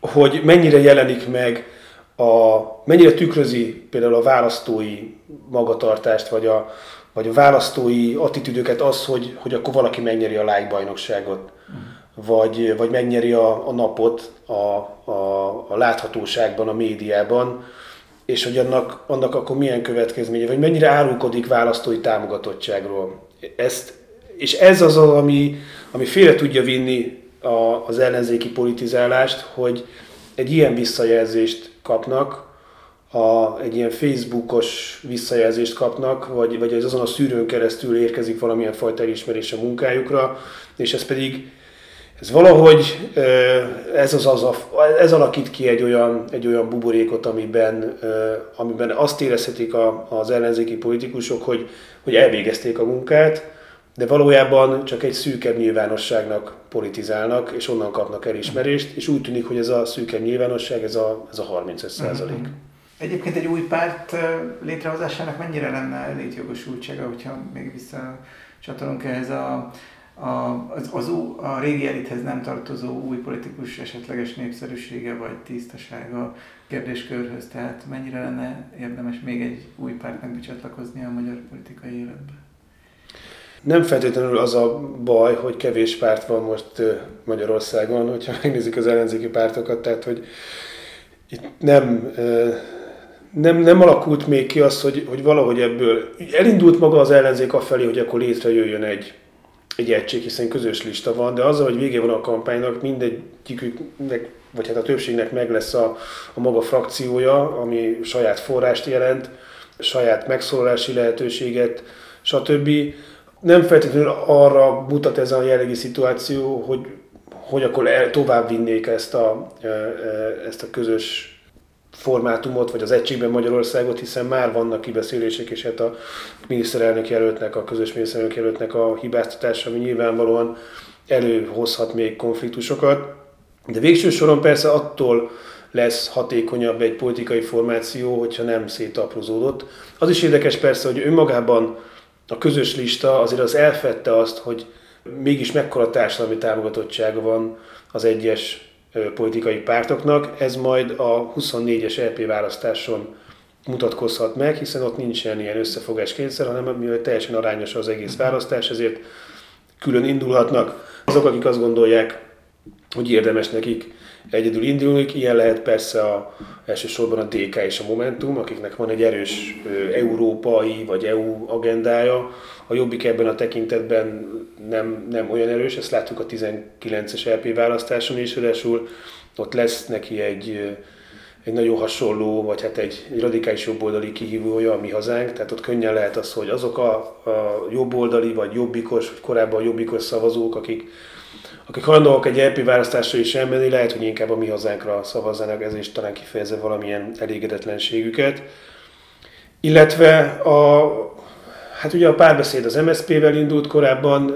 hogy mennyire jelenik meg, a, mennyire tükrözi például a választói magatartást, vagy a, vagy a választói attitűdöket az, hogy, hogy akkor valaki megnyeri a like bajnokságot, uh-huh. vagy, vagy megnyeri a, a napot a, a, a láthatóságban, a médiában, és hogy annak, annak akkor milyen következménye, vagy mennyire árulkodik választói támogatottságról. Ezt, és ez az, ami, ami félre tudja vinni a, az ellenzéki politizálást, hogy egy ilyen visszajelzést kapnak, a, egy ilyen Facebookos visszajelzést kapnak, vagy, vagy az azon a szűrőn keresztül érkezik valamilyen fajta elismerés a munkájukra, és ez pedig ez valahogy ez, az, az a, ez alakít ki egy olyan, egy olyan buborékot, amiben, amiben azt érezhetik a, az ellenzéki politikusok, hogy, hogy elvégezték a munkát, de valójában csak egy szűkebb nyilvánosságnak politizálnak, és onnan kapnak elismerést, és úgy tűnik, hogy ez a szűkebb nyilvánosság, ez a, ez a 35 százalék. Uh-huh. Egyébként egy új párt létrehozásának mennyire lenne létjogosultsága, hogyha még visszacsatolunk ehhez a a, az, az, a régi elithez nem tartozó új politikus esetleges népszerűsége vagy tisztasága kérdéskörhöz, tehát mennyire lenne érdemes még egy új pártnak becsatlakozni a magyar politikai életbe? Nem feltétlenül az a baj, hogy kevés párt van most Magyarországon, hogyha megnézzük az ellenzéki pártokat, tehát hogy itt nem, nem, nem alakult még ki az, hogy, hogy valahogy ebből elindult maga az ellenzék afelé, hogy akkor létrejöjjön egy, egy egység, hiszen közös lista van, de azzal, hogy végé van a kampánynak, mindegyiküknek, vagy hát a többségnek meg lesz a, a maga frakciója, ami saját forrást jelent, saját megszólalási lehetőséget, stb. Nem feltétlenül arra mutat ez a jellegi szituáció, hogy, hogy akkor el, tovább vinnék ezt a, e, e, ezt a közös formátumot, vagy az egységben Magyarországot, hiszen már vannak kibeszélések, és hát a miniszterelnök jelöltnek, a közös miniszterelnök jelöltnek a hibáztatása, ami nyilvánvalóan előhozhat még konfliktusokat. De végső soron persze attól lesz hatékonyabb egy politikai formáció, hogyha nem szétaprozódott. Az is érdekes persze, hogy önmagában a közös lista azért az elfette azt, hogy mégis mekkora társadalmi támogatottsága van az egyes politikai pártoknak. Ez majd a 24-es LP választáson mutatkozhat meg, hiszen ott nincsen ilyen összefogás kényszer, hanem mivel teljesen arányos az egész választás, ezért külön indulhatnak azok, akik azt gondolják, hogy érdemes nekik egyedül indulni. Ilyen lehet persze a, elsősorban a DK és a Momentum, akiknek van egy erős európai vagy EU agendája. A Jobbik ebben a tekintetben nem, nem olyan erős, ezt láttuk a 19-es LP választáson is, ráadásul ott lesz neki egy, egy nagyon hasonló, vagy hát egy, egy radikális jobboldali kihívója a mi hazánk, tehát ott könnyen lehet az, hogy azok a, a jobboldali, vagy jobbikos, vagy korábban jobbikos szavazók, akik akik hajlandóak egy LP választásra is elmenni, lehet, hogy inkább a mi hazánkra szavazzanak, ez is talán kifejezze valamilyen elégedetlenségüket. Illetve a, hát ugye a párbeszéd az MSZP-vel indult korábban.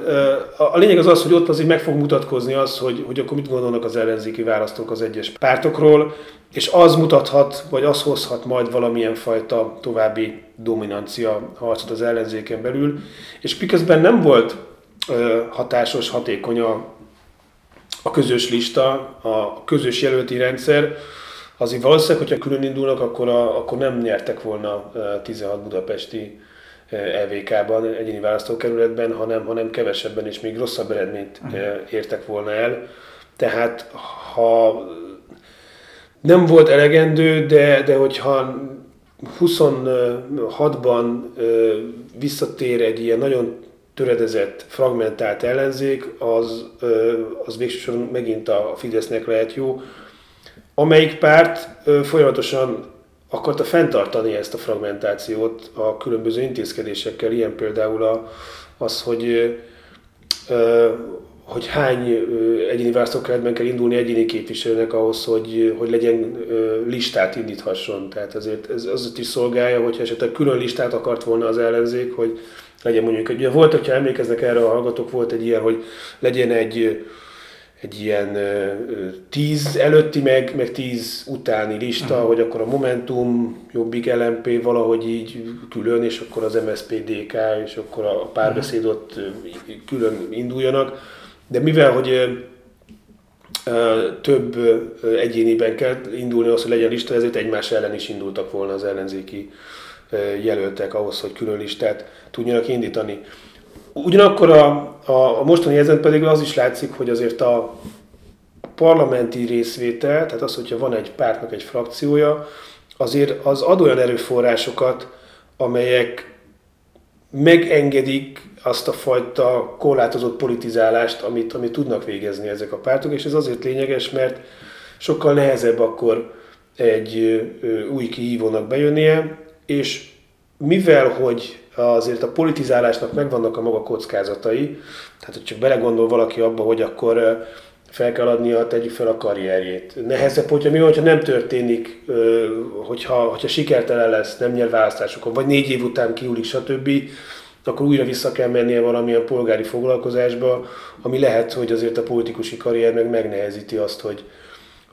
A lényeg az az, hogy ott azért meg fog mutatkozni az, hogy, hogy akkor mit gondolnak az ellenzéki választók az egyes pártokról, és az mutathat, vagy az hozhat majd valamilyen fajta további dominancia harcot az ellenzéken belül. És miközben nem volt hatásos, hatékony a a közös lista, a közös jelölti rendszer, azért valószínűleg, hogyha külön indulnak, akkor, a, akkor nem nyertek volna 16 budapesti EVK-ban, egyéni választókerületben, hanem, hanem kevesebben és még rosszabb eredményt értek volna el. Tehát ha nem volt elegendő, de, de hogyha 26-ban visszatér egy ilyen nagyon töredezett, fragmentált ellenzék, az, az végsősorban megint a Fidesznek lehet jó, amelyik párt folyamatosan akarta fenntartani ezt a fragmentációt a különböző intézkedésekkel, ilyen például a, az, hogy hogy hány egyéni választókerületben kell indulni egyéni képviselőnek ahhoz, hogy, hogy legyen listát indíthasson. Tehát ezért ez azért is szolgálja, hogyha esetleg külön listát akart volna az ellenzék, hogy legyen mondjuk, ugye volt, hogyha emlékeznek erre a hallgatók, volt egy ilyen, hogy legyen egy egy ilyen tíz előtti, meg, meg tíz utáni lista, uh-huh. hogy akkor a Momentum, Jobbik, LMP valahogy így külön, és akkor az MSZP, DK, és akkor a párbeszédot uh-huh. külön induljanak. De mivel, hogy több egyéniben kell indulni az, hogy legyen lista, ezért egymás ellen is indultak volna az ellenzéki jelöltek ahhoz, hogy külön listát tudjanak indítani. Ugyanakkor a, a, a mostani helyzet pedig az is látszik, hogy azért a parlamenti részvétel, tehát az, hogyha van egy pártnak egy frakciója, azért az ad olyan erőforrásokat, amelyek megengedik azt a fajta korlátozott politizálást, amit, amit tudnak végezni ezek a pártok, és ez azért lényeges, mert sokkal nehezebb akkor egy új kihívónak bejönnie, és mivel, hogy azért a politizálásnak megvannak a maga kockázatai, tehát hogy csak belegondol valaki abba, hogy akkor fel kell adnia, tegyük fel a karrierjét. Nehezebb, hogyha mi, hogyha nem történik, hogyha, hogyha sikertelen lesz, nem nyer választásokon, vagy négy év után kiúlik, stb., akkor újra vissza kell mennie valamilyen polgári foglalkozásba, ami lehet, hogy azért a politikusi karrier meg megnehezíti azt, hogy,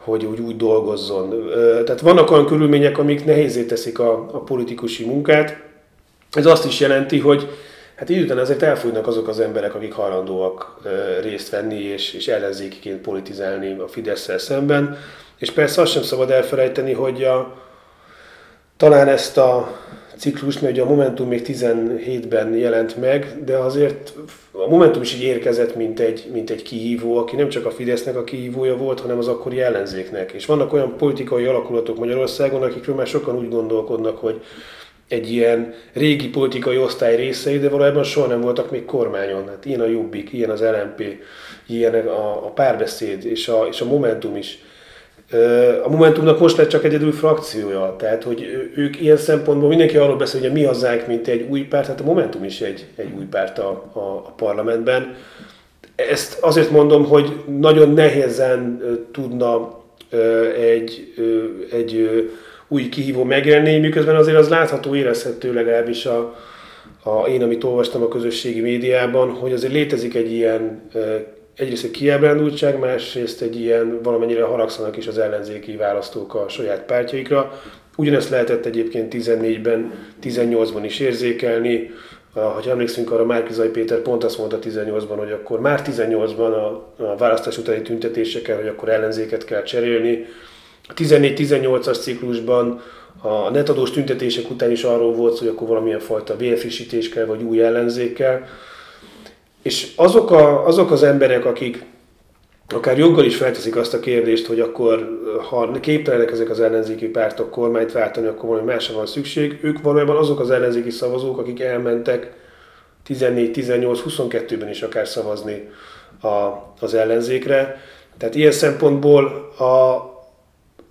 hogy úgy, úgy dolgozzon. Tehát vannak olyan körülmények, amik nehézé teszik a, a politikusi munkát. Ez azt is jelenti, hogy hát így után azért elfújnak azok az emberek, akik hajlandóak részt venni és, és ellenzékiként politizálni a fidesz szemben. És persze azt sem szabad elfelejteni, hogy a, talán ezt a ciklus, mert ugye a Momentum még 17-ben jelent meg, de azért a Momentum is így érkezett, mint egy, mint egy kihívó, aki nem csak a Fidesznek a kihívója volt, hanem az akkori ellenzéknek. És vannak olyan politikai alakulatok Magyarországon, akikről már sokan úgy gondolkodnak, hogy egy ilyen régi politikai osztály részei, de valójában soha nem voltak még kormányon. Hát ilyen a Jobbik, ilyen az LMP, ilyen a, a párbeszéd és a, és a Momentum is a Momentumnak most lett csak egyedül frakciója, tehát hogy ők ilyen szempontból mindenki arról beszél, hogy a mi hazánk, mint egy új párt, hát a Momentum is egy, egy új párt a, a, a parlamentben. Ezt azért mondom, hogy nagyon nehézen tudna egy, egy új kihívó megjelenni, miközben azért az látható, érezhető legalábbis a, a, én, amit olvastam a közösségi médiában, hogy azért létezik egy ilyen egyrészt egy kiábrándultság, másrészt egy ilyen valamennyire haragszanak is az ellenzéki választók a saját pártjaikra. Ugyanezt lehetett egyébként 14-ben, 18-ban is érzékelni. Ha emlékszünk arra, Márkizai Péter pont azt mondta 18-ban, hogy akkor már 18-ban a, a választás utáni tüntetéseken, hogy akkor ellenzéket kell cserélni. A 14-18-as ciklusban a netadós tüntetések után is arról volt, hogy akkor valamilyen fajta vérfrissítés kell, vagy új ellenzékkel. És azok, a, azok az emberek, akik akár joggal is felteszik azt a kérdést, hogy akkor, ha képtelenek ezek az ellenzéki pártok kormányt váltani, akkor valami másra van szükség, ők valójában azok az ellenzéki szavazók, akik elmentek 14, 18, 22-ben is akár szavazni a, az ellenzékre. Tehát ilyen szempontból a,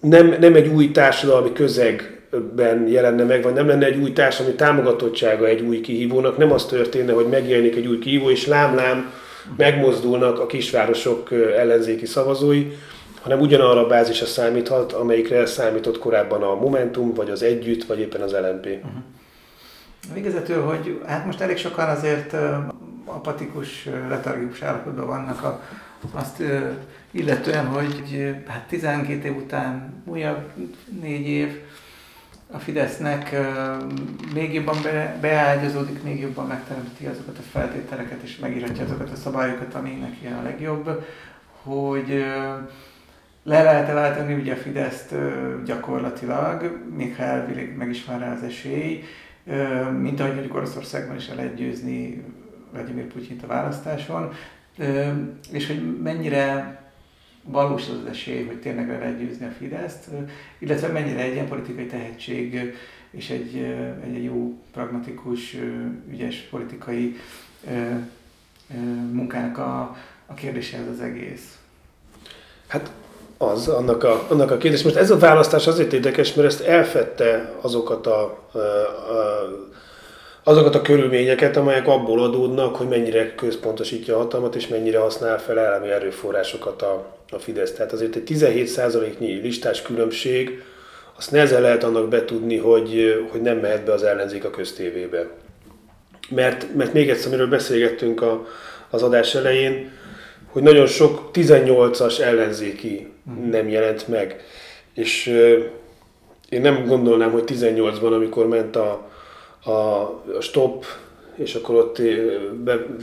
nem, nem egy új társadalmi közeg ben jelenne meg, vagy nem lenne egy új társadalmi támogatottsága egy új kihívónak, nem az történne, hogy megjelenik egy új kihívó, és lám-lám megmozdulnak a kisvárosok ellenzéki szavazói, hanem ugyanarra a bázisra számíthat, amelyikre számított korábban a Momentum, vagy az Együtt, vagy éppen az LNP. Uh-huh. Végezetül, hogy hát most elég sokan azért apatikus, letargikus állapotban vannak a, azt illetően, hogy hát 12 év után újabb négy év, a Fidesznek még jobban be, beágyazódik, még jobban megteremti azokat a feltételeket, és megírhatja azokat a szabályokat, ami neki a legjobb, hogy le lehet-e váltani ugye a Fideszt gyakorlatilag, még ha elvileg meg is van rá az esély, mint ahogy mondjuk Oroszországban is el lehet győzni Vladimir Putyint a választáson, és hogy mennyire valós az esély, hogy tényleg le lehet győzni a Fideszt, illetve mennyire egy ilyen politikai tehetség és egy, egy jó, pragmatikus, ügyes politikai munkának a, a kérdése ez az egész. Hát az, annak a, annak a kérdés. Most ez a választás azért érdekes, mert ezt elfette azokat a, a, a azokat a körülményeket, amelyek abból adódnak, hogy mennyire központosítja a hatalmat, és mennyire használ fel állami erőforrásokat a, a Fidesz. Tehát azért egy 17%-nyi listás különbség, azt nehezen lehet annak betudni, hogy, hogy nem mehet be az ellenzék a köztévébe. Mert, mert még egyszer, amiről beszélgettünk a, az adás elején, hogy nagyon sok 18-as ellenzéki nem jelent meg. És én nem gondolnám, hogy 18-ban, amikor ment a, a, stop, és akkor ott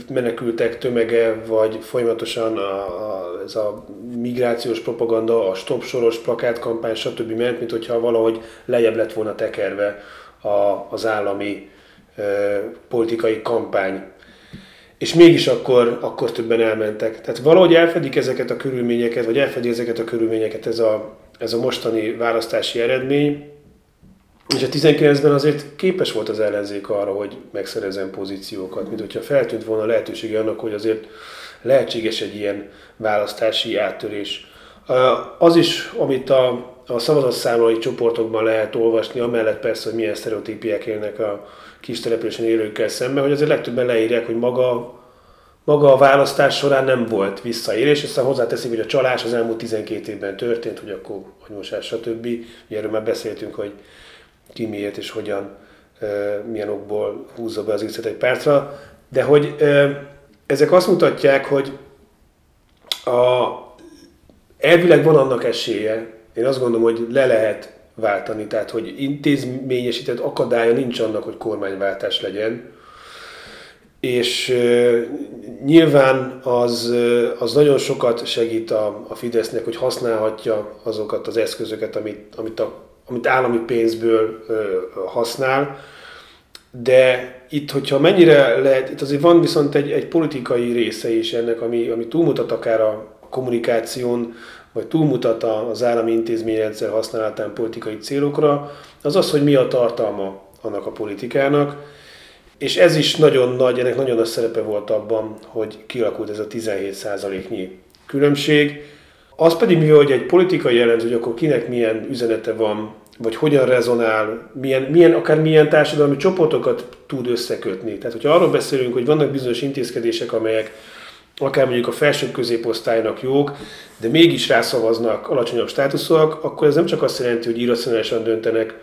menekültek tömege, vagy folyamatosan a, a, ez a migrációs propaganda, a stop soros plakátkampány, stb. ment, mint hogyha valahogy lejjebb lett volna tekerve a, az állami e, politikai kampány. És mégis akkor, akkor többen elmentek. Tehát valahogy elfedik ezeket a körülményeket, vagy elfedi ezeket a körülményeket ez a, ez a mostani választási eredmény, és a 19-ben azért képes volt az ellenzék arra, hogy megszerezzen pozíciókat, mint hogyha feltűnt volna lehetősége annak, hogy azért lehetséges egy ilyen választási áttörés. Az is, amit a, a szavazatszámlai csoportokban lehet olvasni, amellett persze, hogy milyen sztereotípiák élnek a kis településen élőkkel szemben, hogy azért legtöbben leírják, hogy maga, maga a választás során nem volt visszaérés, aztán hozzáteszik, hogy a csalás az elmúlt 12 évben történt, hogy akkor agymosás, stb. Erről már beszéltünk, hogy ki miért és hogyan, milyen okból húzza be az x egy pártra, de hogy ezek azt mutatják, hogy a, elvileg van annak esélye, én azt gondolom, hogy le lehet váltani, tehát hogy intézményesített akadálya nincs annak, hogy kormányváltás legyen, és uh, nyilván az, az nagyon sokat segít a, a Fidesznek, hogy használhatja azokat az eszközöket, amit, amit a amit állami pénzből használ, de itt, hogyha mennyire lehet, itt azért van viszont egy, egy politikai része is ennek, ami, ami túlmutat akár a kommunikáción, vagy túlmutat az állami intézményrendszer használatán politikai célokra, az az, hogy mi a tartalma annak a politikának, és ez is nagyon nagy, ennek nagyon nagy szerepe volt abban, hogy kialakult ez a 17%-nyi különbség. Az pedig mi, hogy egy politikai jellemző, hogy akkor kinek milyen üzenete van vagy hogyan rezonál, milyen, milyen, akár milyen társadalmi csoportokat tud összekötni. Tehát, hogyha arról beszélünk, hogy vannak bizonyos intézkedések, amelyek akár mondjuk a felső középosztálynak jók, de mégis rászavaznak alacsonyabb státuszúak, akkor ez nem csak azt jelenti, hogy irracionálisan döntenek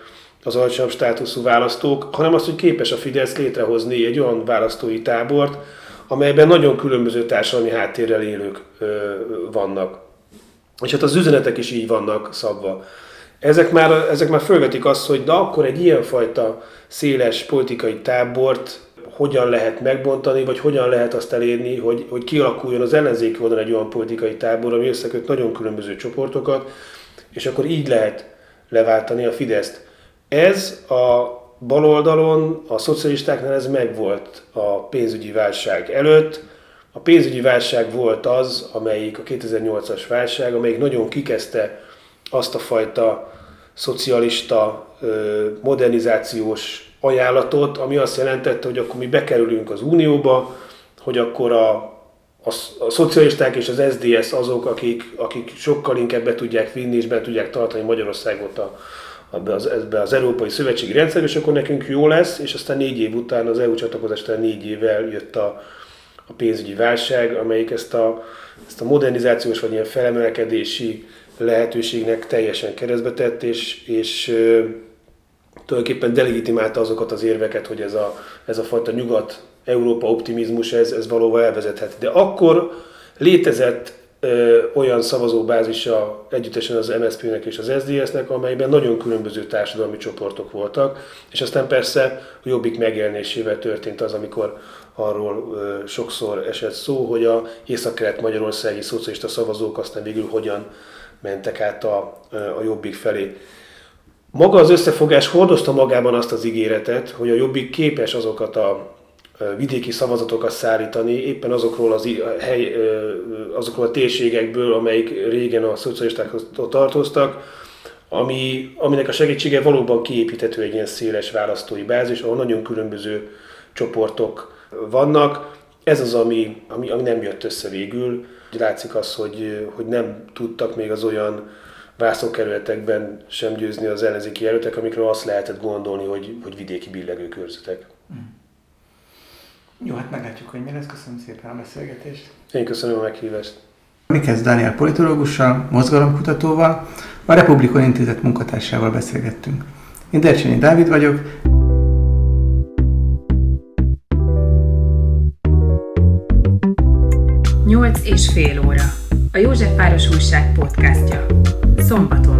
az alacsonyabb státuszú választók, hanem azt, hogy képes a Fidesz létrehozni egy olyan választói tábort, amelyben nagyon különböző társadalmi háttérrel élők ö, vannak. És hát az üzenetek is így vannak szabva ezek már, ezek már fölvetik azt, hogy na akkor egy ilyenfajta széles politikai tábort hogyan lehet megbontani, vagy hogyan lehet azt elérni, hogy, hogy kialakuljon az ellenzéki oldalon egy olyan politikai tábor, ami összeköt nagyon különböző csoportokat, és akkor így lehet leváltani a Fideszt. Ez a baloldalon, a szocialistáknál ez megvolt a pénzügyi válság előtt. A pénzügyi válság volt az, amelyik a 2008-as válság, amelyik nagyon kikezdte azt a fajta szocialista modernizációs ajánlatot, ami azt jelentette, hogy akkor mi bekerülünk az Unióba, hogy akkor a, a, a szocialisták és az SDS azok, akik, akik sokkal inkább be tudják vinni és be tudják tartani Magyarországot a, ebbe az, ebbe az Európai Szövetségi Rendszer, és akkor nekünk jó lesz, és aztán négy év után, az EU csatlakozás után négy évvel jött a, a pénzügyi válság, amelyik ezt a, ezt a modernizációs vagy ilyen felemelkedési lehetőségnek teljesen keresztbe tett, és, és tulajdonképpen delegitimálta azokat az érveket, hogy ez a, ez a fajta nyugat-európa optimizmus, ez, ez valóban elvezethet. De akkor létezett ö, olyan szavazóbázisa együttesen az MSZP-nek és az SZDSZ-nek, amelyben nagyon különböző társadalmi csoportok voltak, és aztán persze a Jobbik megélnésével történt az, amikor arról ö, sokszor esett szó, hogy a észak-kelet-magyarországi szocialista szavazók aztán végül hogyan mentek át a, a Jobbik felé. Maga az összefogás hordozta magában azt az ígéretet, hogy a Jobbik képes azokat a vidéki szavazatokat szállítani éppen azokról, az hely, azokról a térségekből, amelyik régen a szocialistákhoz tartoztak, ami, aminek a segítsége valóban kiépíthető egy ilyen széles választói bázis, ahol nagyon különböző csoportok vannak. Ez az, ami, ami, ami nem jött össze végül. Látszik az, hogy, hogy nem tudtak még az olyan vászókerületekben sem győzni az ellenzéki jelöltek, amikről azt lehetett gondolni, hogy, hogy vidéki billegő körzetek. Jó, hát meglátjuk, hogy mi lesz. Köszönöm szépen a beszélgetést. Én köszönöm a meghívást. Mikesz Dániel politológussal, mozgalomkutatóval, a Republikon Intézet munkatársával beszélgettünk. Én Dercsényi Dávid vagyok. Nyolc és fél óra. A József Város Újság podcastja. Szombaton